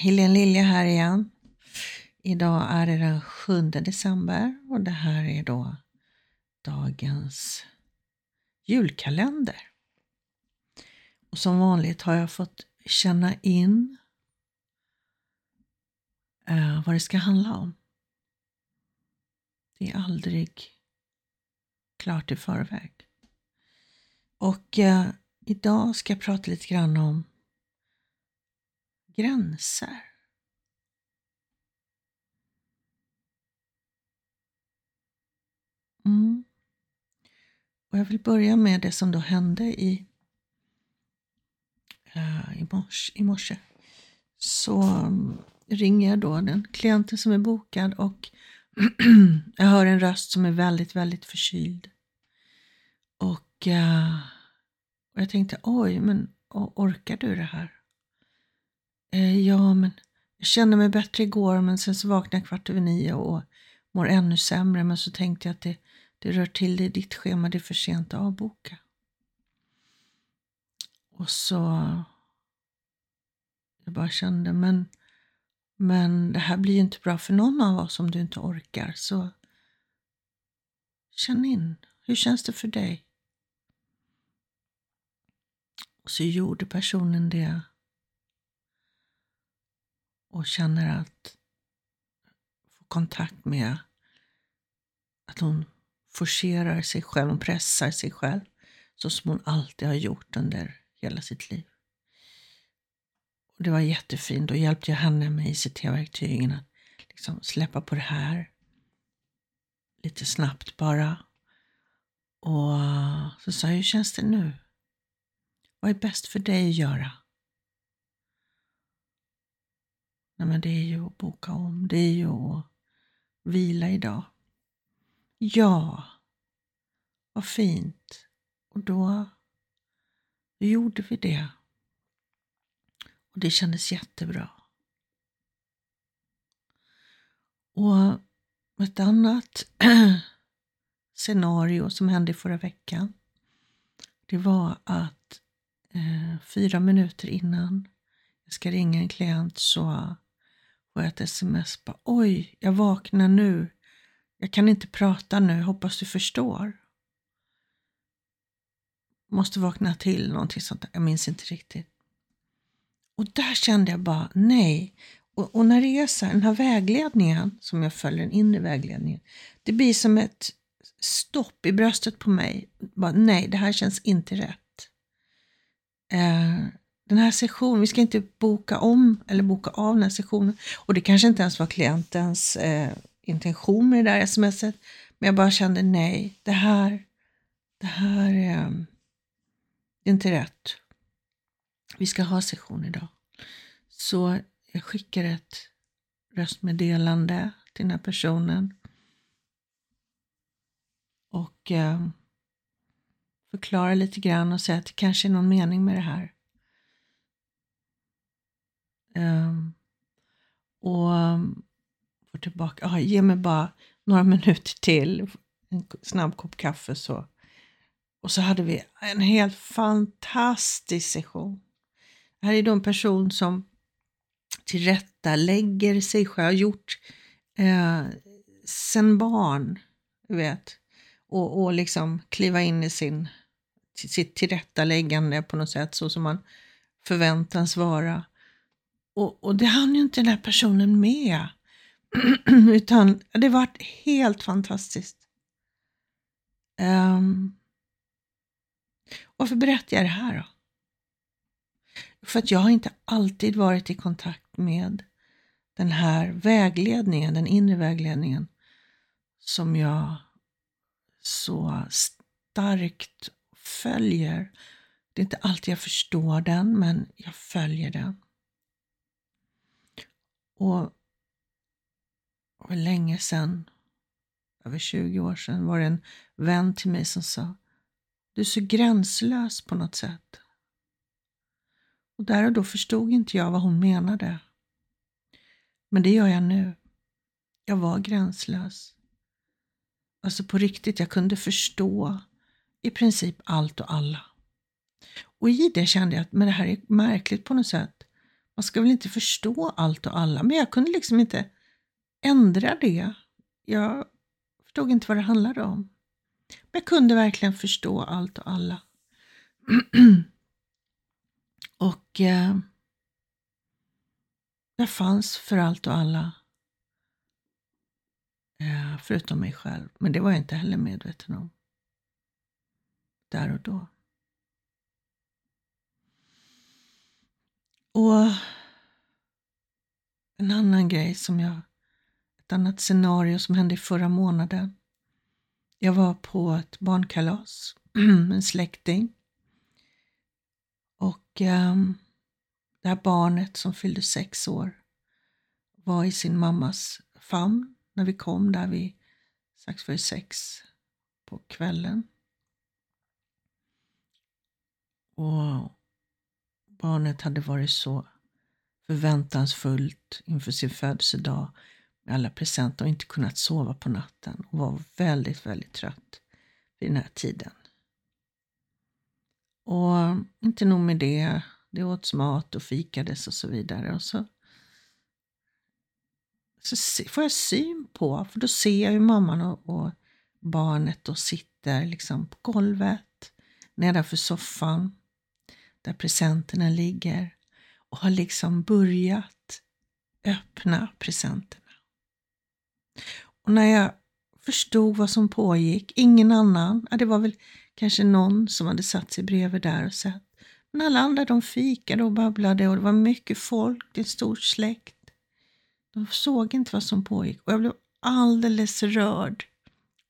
Helene Lilja här igen. Idag är det den 7 december och det här är då dagens julkalender. Och som vanligt har jag fått känna in eh, vad det ska handla om. Det är aldrig klart i förväg. Och eh, idag ska jag prata lite grann om gränser. Mm. Och jag vill börja med det som då hände i, uh, i, morse, i morse. Så um, ringer jag då den klienten som är bokad och jag hör en röst som är väldigt, väldigt förkyld. Och, uh, och jag tänkte, oj, men orkar du det här? Eh, ja, men jag kände mig bättre igår men sen så vaknade jag kvart över nio och mår ännu sämre. Men så tänkte jag att det, det rör till det i ditt schema, det är för sent att avboka. Och så jag bara kände, men, men det här blir ju inte bra för någon av oss om du inte orkar. Så känn in, hur känns det för dig? Och så gjorde personen det och känner att få kontakt med att hon forcerar sig själv, hon pressar sig själv så som hon alltid har gjort under hela sitt liv. Och det var jättefint. Då hjälpte jag henne med ICT-verktygen att liksom släppa på det här lite snabbt bara. Och så sa jag, hur känns det nu? Vad är bäst för dig att göra? Nej, men det är ju att boka om. Det är ju att vila idag. Ja, vad fint. Och då, gjorde vi det. Och det kändes jättebra. Och ett annat scenario som hände förra veckan, det var att eh, fyra minuter innan jag ska ringa en klient så får ett sms. Bara, Oj, jag vaknar nu. Jag kan inte prata nu, hoppas du förstår. Måste vakna till, någonting sånt där. Jag minns inte riktigt. Och där kände jag bara, nej. Och, och när det är så här, den här vägledningen som jag följer, den inre vägledningen. Det blir som ett stopp i bröstet på mig. Bara, nej, det här känns inte rätt. Eh, den här sessionen, vi ska inte boka om eller boka av den här sessionen. Och det kanske inte ens var klientens eh, intention med det där smset. Men jag bara kände nej, det här, det här eh, är inte rätt. Vi ska ha session idag. Så jag skickar ett röstmeddelande till den här personen. Och eh, förklarar lite grann och säger att det kanske är någon mening med det här. Um, och ehm, får tillbaka, ah, ge mig bara några minuter till, en snabb kopp kaffe så. Och så hade vi en helt fantastisk session. Det här är då en person som tillrättalägger sig själv, har gjort eh, sen barn, du vet. Och, och liksom kliva in i sin, sitt tillrättaläggande på något sätt så som man förväntas vara. Och, och det hann ju inte den här personen med. Utan det var helt fantastiskt. Um, varför berättar jag det här då? För att jag har inte alltid varit i kontakt med den här vägledningen, den inre vägledningen som jag så starkt följer. Det är inte alltid jag förstår den, men jag följer den. Och för länge sedan, över 20 år sedan, var det en vän till mig som sa Du är så gränslös på något sätt. Och där och då förstod inte jag vad hon menade. Men det gör jag nu. Jag var gränslös. Alltså på riktigt, jag kunde förstå i princip allt och alla. Och i det kände jag att men det här är märkligt på något sätt. Man ska väl inte förstå allt och alla, men jag kunde liksom inte ändra det. Jag förstod inte vad det handlade om. Men jag kunde verkligen förstå allt och alla. och eh, jag fanns för allt och alla. Eh, förutom mig själv. Men det var jag inte heller medveten om. Där och då. Och en annan grej som jag, ett annat scenario som hände i förra månaden. Jag var på ett barnkalas, med en släkting. Och um, det här barnet som fyllde sex år var i sin mammas famn när vi kom där vid strax före sex på kvällen. Och barnet hade varit så förväntansfullt inför sin födelsedag med alla presenter och inte kunnat sova på natten och var väldigt, väldigt trött vid den här tiden. Och inte nog med det, det åts mat och fikades och så vidare. Och så, så får jag syn på, för då ser jag hur mamman och, och barnet då sitter liksom på golvet nedanför soffan där presenterna ligger och har liksom börjat öppna presenterna. Och när jag förstod vad som pågick, ingen annan, ja, det var väl kanske någon som hade satt sig bredvid där och sett, men alla andra de fikade och babblade och det var mycket folk, det är en stor släkt. De såg inte vad som pågick och jag blev alldeles rörd.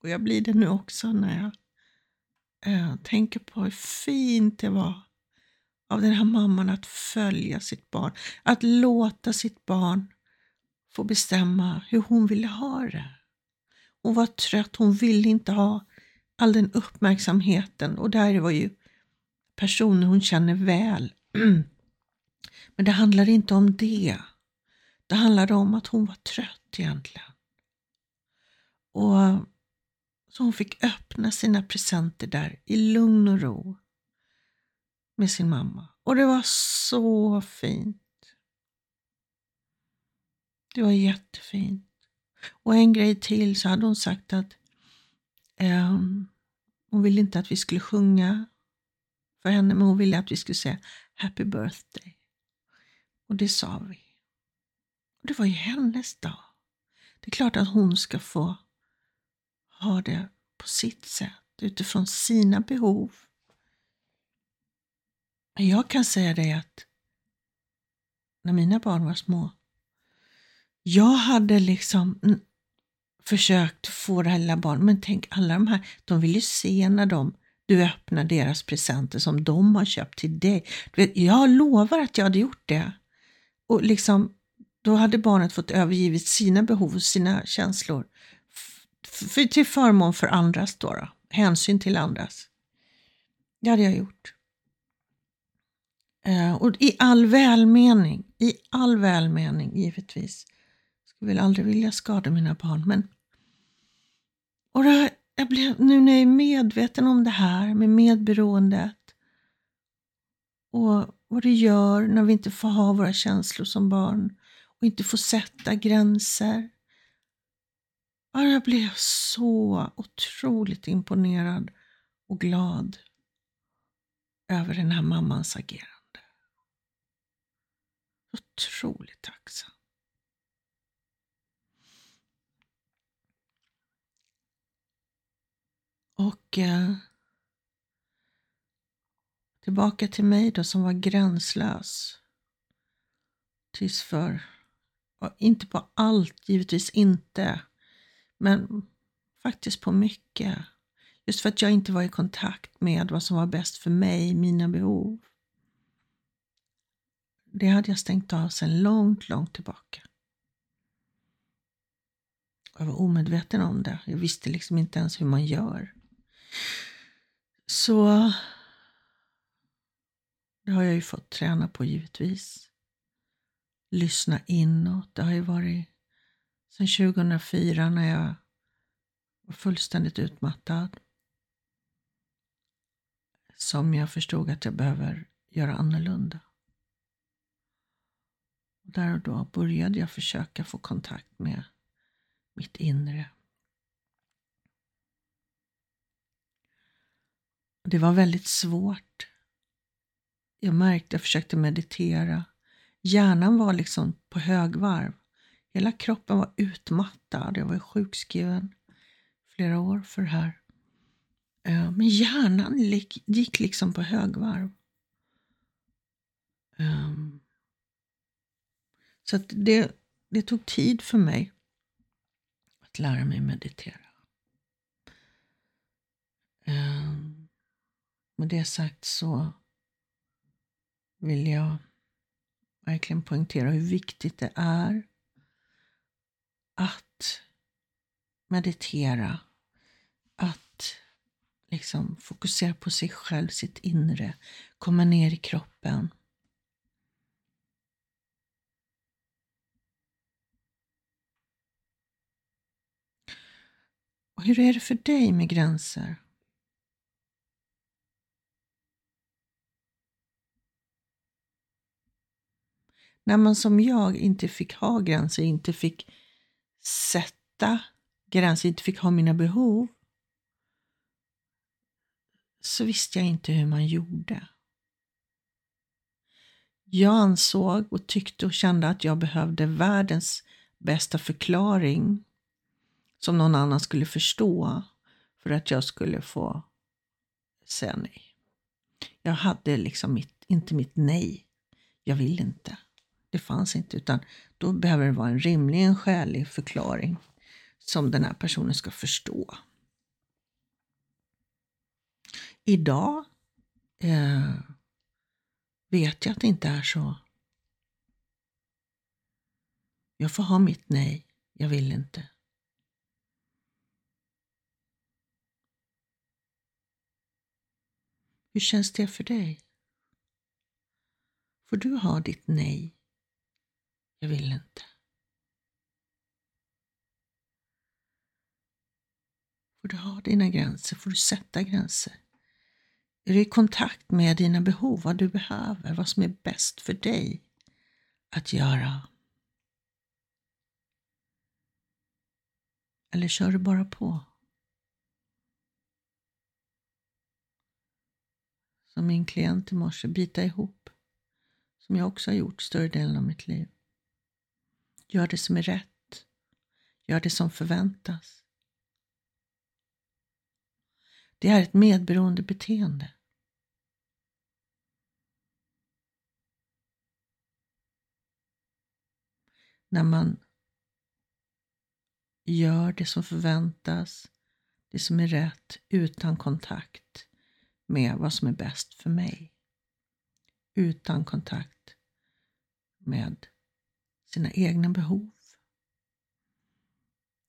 Och jag blir det nu också när jag äh, tänker på hur fint det var av den här mamman att följa sitt barn, att låta sitt barn få bestämma hur hon ville ha det. Hon var trött, hon ville inte ha all den uppmärksamheten och där var ju personer hon känner väl. Men det handlade inte om det. Det handlade om att hon var trött egentligen. Och Så hon fick öppna sina presenter där i lugn och ro med sin mamma. Och det var så fint. Det var jättefint. Och en grej till så hade hon sagt att um, hon ville inte att vi skulle sjunga för henne, men hon ville att vi skulle säga Happy birthday. Och det sa vi. Och det var ju hennes dag. Det är klart att hon ska få ha det på sitt sätt utifrån sina behov men jag kan säga dig att när mina barn var små, jag hade liksom försökt få det här lilla barnet, men tänk alla de här, de vill ju se när de, du öppnar deras presenter som de har köpt till dig. Vet, jag lovar att jag hade gjort det. Och liksom, då hade barnet fått övergivit sina behov och sina känslor för, till förmån för andras då, då. Hänsyn till andras. Det hade jag gjort. Eh, och i all välmening, i all välmening givetvis. Jag skulle väl aldrig vilja skada mina barn, men och det, jag blev, nu när jag är medveten om det här med medberoendet och vad det gör när vi inte får ha våra känslor som barn och inte får sätta gränser. Ja, jag blev så otroligt imponerad och glad över den här mammans agerande. Otroligt tacksam. Och eh, tillbaka till mig då som var gränslös. Tills för, inte på allt, givetvis inte, men faktiskt på mycket. Just för att jag inte var i kontakt med vad som var bäst för mig, mina behov det hade jag stängt av sedan långt, långt tillbaka. Jag var omedveten om det. Jag visste liksom inte ens hur man gör. Så det har jag ju fått träna på givetvis. Lyssna inåt. Det har ju varit sedan 2004 när jag var fullständigt utmattad. Som jag förstod att jag behöver göra annorlunda. Där och då började jag försöka få kontakt med mitt inre. Det var väldigt svårt. Jag märkte, jag försökte meditera. Hjärnan var liksom på högvarv. Hela kroppen var utmattad. Jag var sjukskriven flera år för det här. Eh, men hjärnan gick liksom på högvarv. Ehm, så det, det tog tid för mig att lära mig meditera. Ehm, med det sagt så vill jag verkligen poängtera hur viktigt det är att meditera, att liksom fokusera på sig själv, sitt inre, komma ner i kroppen. Och hur är det för dig med gränser? När man som jag inte fick ha gränser, inte fick sätta gränser, inte fick ha mina behov, så visste jag inte hur man gjorde. Jag ansåg och tyckte och kände att jag behövde världens bästa förklaring som någon annan skulle förstå för att jag skulle få säga nej. Jag hade liksom mitt, inte mitt nej. Jag vill inte. Det fanns inte, utan då behöver det vara en rimlig, en skälig förklaring som den här personen ska förstå. Idag eh, vet jag att det inte är så. Jag får ha mitt nej, jag vill inte. Hur känns det för dig? Får du ha ditt nej? Jag vill inte. Får du ha dina gränser? Får du sätta gränser? Är du i kontakt med dina behov, vad du behöver, vad som är bäst för dig att göra? Eller kör du bara på? Som min klient i morse, bita ihop. Som jag också har gjort större delen av mitt liv. Gör det som är rätt. Gör det som förväntas. Det är ett medberoende beteende. När man gör det som förväntas, det som är rätt, utan kontakt med vad som är bäst för mig. Utan kontakt med sina egna behov.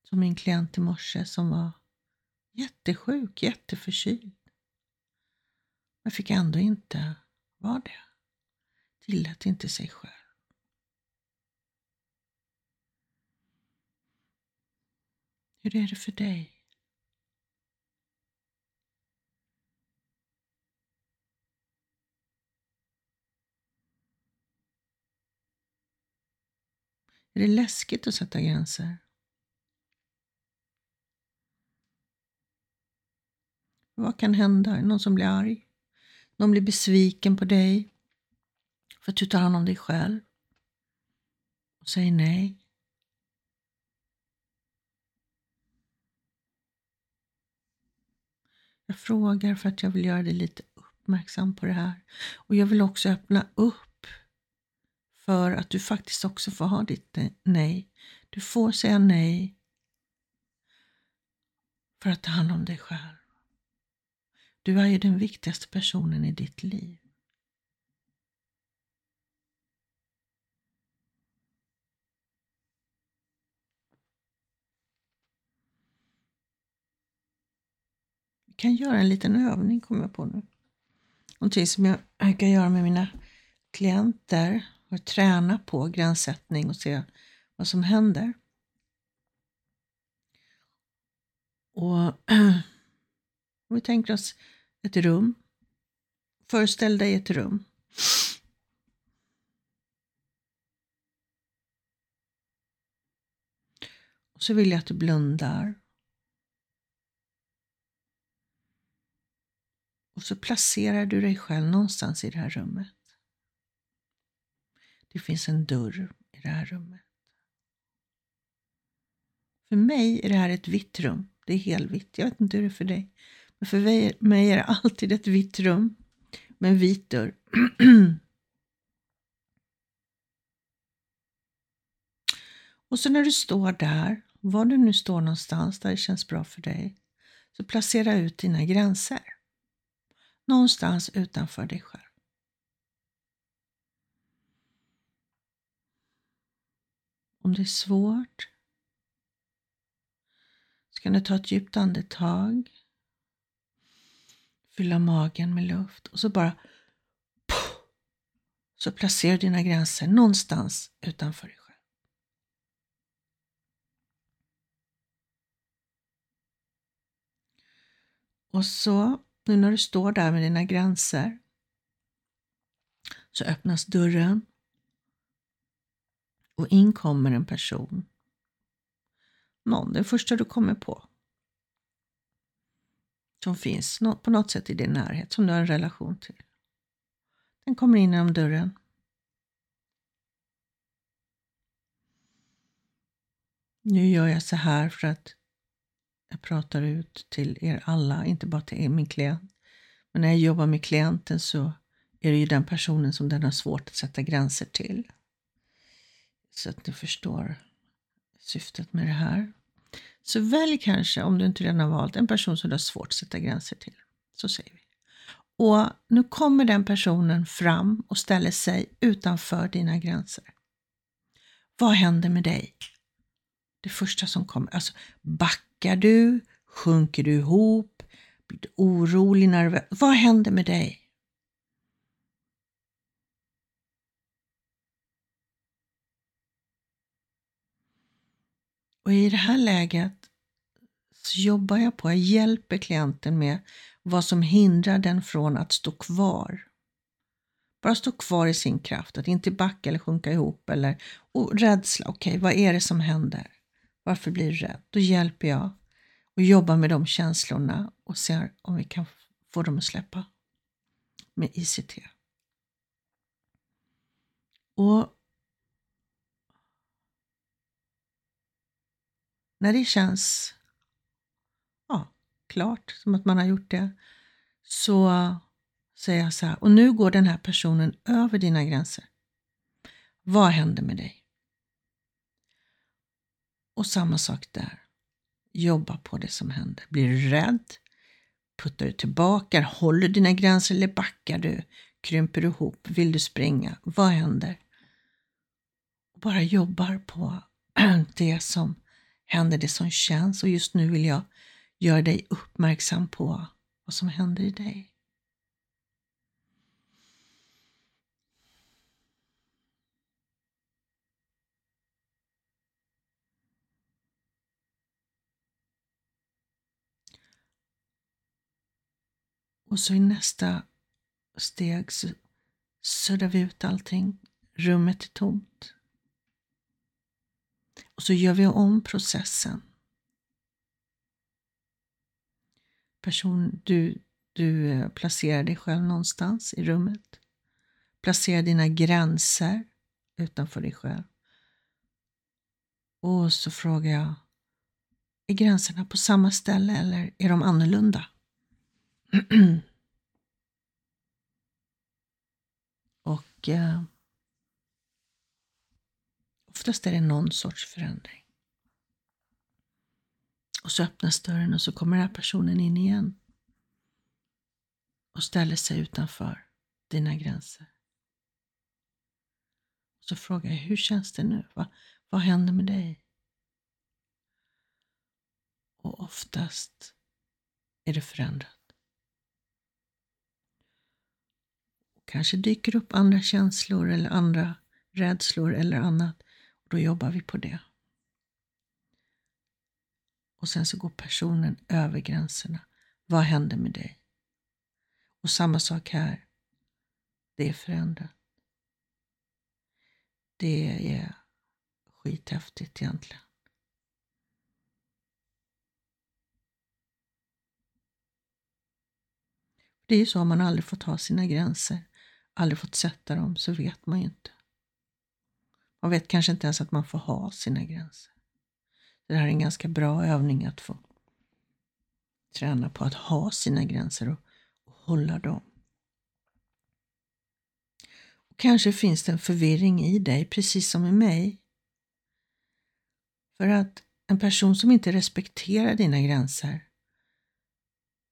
Som min klient i morse som var jättesjuk, jätteförkyld. Men fick ändå inte vara det. Tillät inte sig själv. Hur är det för dig? Är det läskigt att sätta gränser? Vad kan hända? Någon som blir arg? Någon blir besviken på dig för att du tar hand om dig själv och säger nej. Jag frågar för att jag vill göra dig lite uppmärksam på det här. Och jag vill också öppna upp för att du faktiskt också får ha ditt eh, nej. Du får säga nej för att ta hand om dig själv. Du är ju den viktigaste personen i ditt liv. Vi kan göra en liten övning, kommer jag på nu. Någonting som jag brukar göra med mina klienter och träna på gränssättning och se vad som händer. Och om vi tänker oss ett rum. Föreställ dig ett rum. Och så vill jag att du blundar. Och så placerar du dig själv någonstans i det här rummet. Det finns en dörr i det här rummet. För mig är det här ett vitt rum. Det är helvitt. Jag vet inte hur det är för dig. Men för mig är det alltid ett vitt rum med en vit dörr. Och så när du står där, var du nu står någonstans där det känns bra för dig, så placera ut dina gränser. Någonstans utanför dig själv. Om det är svårt så kan du ta ett djupt andetag. Fylla magen med luft och så bara så placerar du dina gränser någonstans utanför dig själv. Och så, nu när du står där med dina gränser, så öppnas dörren och in kommer en person. Någon, den första du kommer på. Som finns på något sätt i din närhet, som du har en relation till. Den kommer in genom dörren. Nu gör jag så här för att jag pratar ut till er alla, inte bara till min klient. Men när jag jobbar med klienten så är det ju den personen som den har svårt att sätta gränser till. Så att ni förstår syftet med det här. Så välj kanske, om du inte redan har valt, en person som du har svårt att sätta gränser till. Så säger vi. Och nu kommer den personen fram och ställer sig utanför dina gränser. Vad händer med dig? Det första som kommer, alltså backar du? Sjunker du ihop? Blir du orolig, nervös? Vad händer med dig? Och i det här läget så jobbar jag på, jag hjälper klienten med vad som hindrar den från att stå kvar. Bara stå kvar i sin kraft, att inte backa eller sjunka ihop eller och rädsla. Okej, okay, vad är det som händer? Varför blir du rädd? Då hjälper jag och jobbar med de känslorna och ser om vi kan få dem att släppa med ICT. Och när det känns ja, klart, som att man har gjort det, så säger jag så här, och nu går den här personen över dina gränser. Vad händer med dig? Och samma sak där. Jobba på det som händer. Blir du rädd? Puttar du tillbaka? Håller dina gränser eller backar du? Krymper du ihop? Vill du springa? Vad händer? Och bara jobbar på det som händer, det som känns och just nu vill jag göra dig uppmärksam på vad som händer i dig. Och så i nästa steg så suddar vi ut allting. Rummet är tomt. Och så gör vi om processen. Person, du, du eh, placerar dig själv någonstans i rummet. Placera dina gränser utanför dig själv. Och så frågar jag, är gränserna på samma ställe eller är de annorlunda? och eh, oftast är det någon sorts förändring. Och så öppnas dörren och så kommer den här personen in igen. Och ställer sig utanför dina gränser. Och så frågar jag, hur känns det nu? Va, vad händer med dig? Och oftast är det förändrat. kanske dyker upp andra känslor eller andra rädslor eller annat. Då jobbar vi på det. Och sen så går personen över gränserna. Vad händer med dig? Och samma sak här. Det är förändrat. Det är skithäftigt egentligen. Det är ju så, har man aldrig fått ha sina gränser, aldrig fått sätta dem, så vet man ju inte. Man vet kanske inte ens att man får ha sina gränser. Det här är en ganska bra övning att få träna på att ha sina gränser och, och hålla dem. Och kanske finns det en förvirring i dig, precis som i mig. För att en person som inte respekterar dina gränser,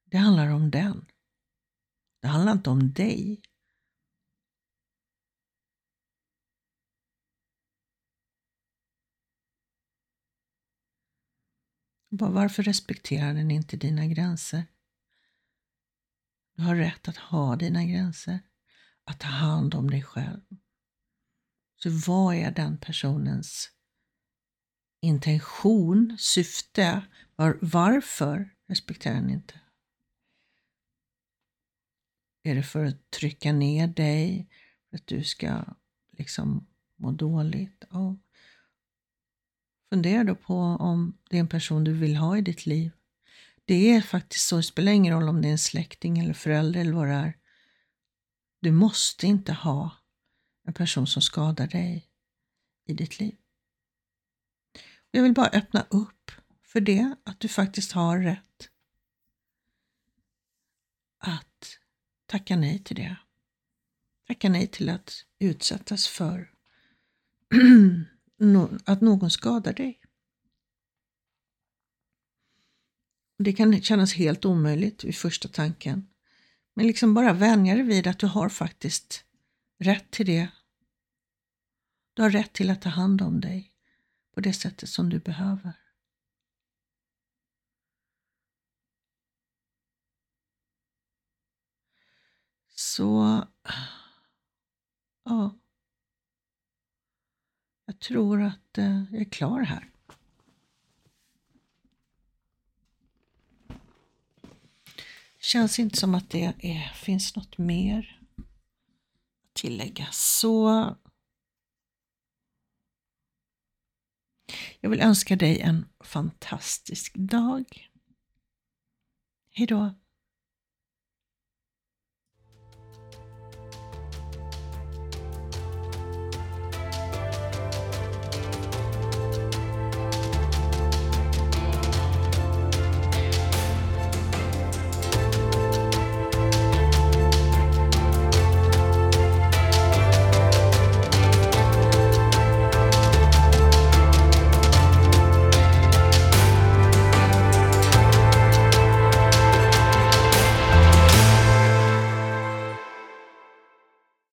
det handlar om den. Det handlar inte om dig. Varför respekterar den inte dina gränser? Du har rätt att ha dina gränser, att ta hand om dig själv. Så vad är den personens intention, syfte? Var, varför respekterar den inte? Är det för att trycka ner dig, för att du ska liksom må dåligt? Ja. Fundera då på om det är en person du vill ha i ditt liv. Det är faktiskt så, det spelar ingen roll om det är en släkting eller förälder eller vad det är. Du måste inte ha en person som skadar dig i ditt liv. Jag vill bara öppna upp för det, att du faktiskt har rätt att tacka nej till det. Tacka nej till att utsättas för att någon skadar dig. Det kan kännas helt omöjligt vid första tanken. Men liksom bara vänja dig vid att du har faktiskt rätt till det. Du har rätt till att ta hand om dig på det sättet som du behöver. Så, ja. Jag tror att eh, jag är klar här. Känns inte som att det är, finns något mer att tillägga. Så jag vill önska dig en fantastisk dag. Hejdå.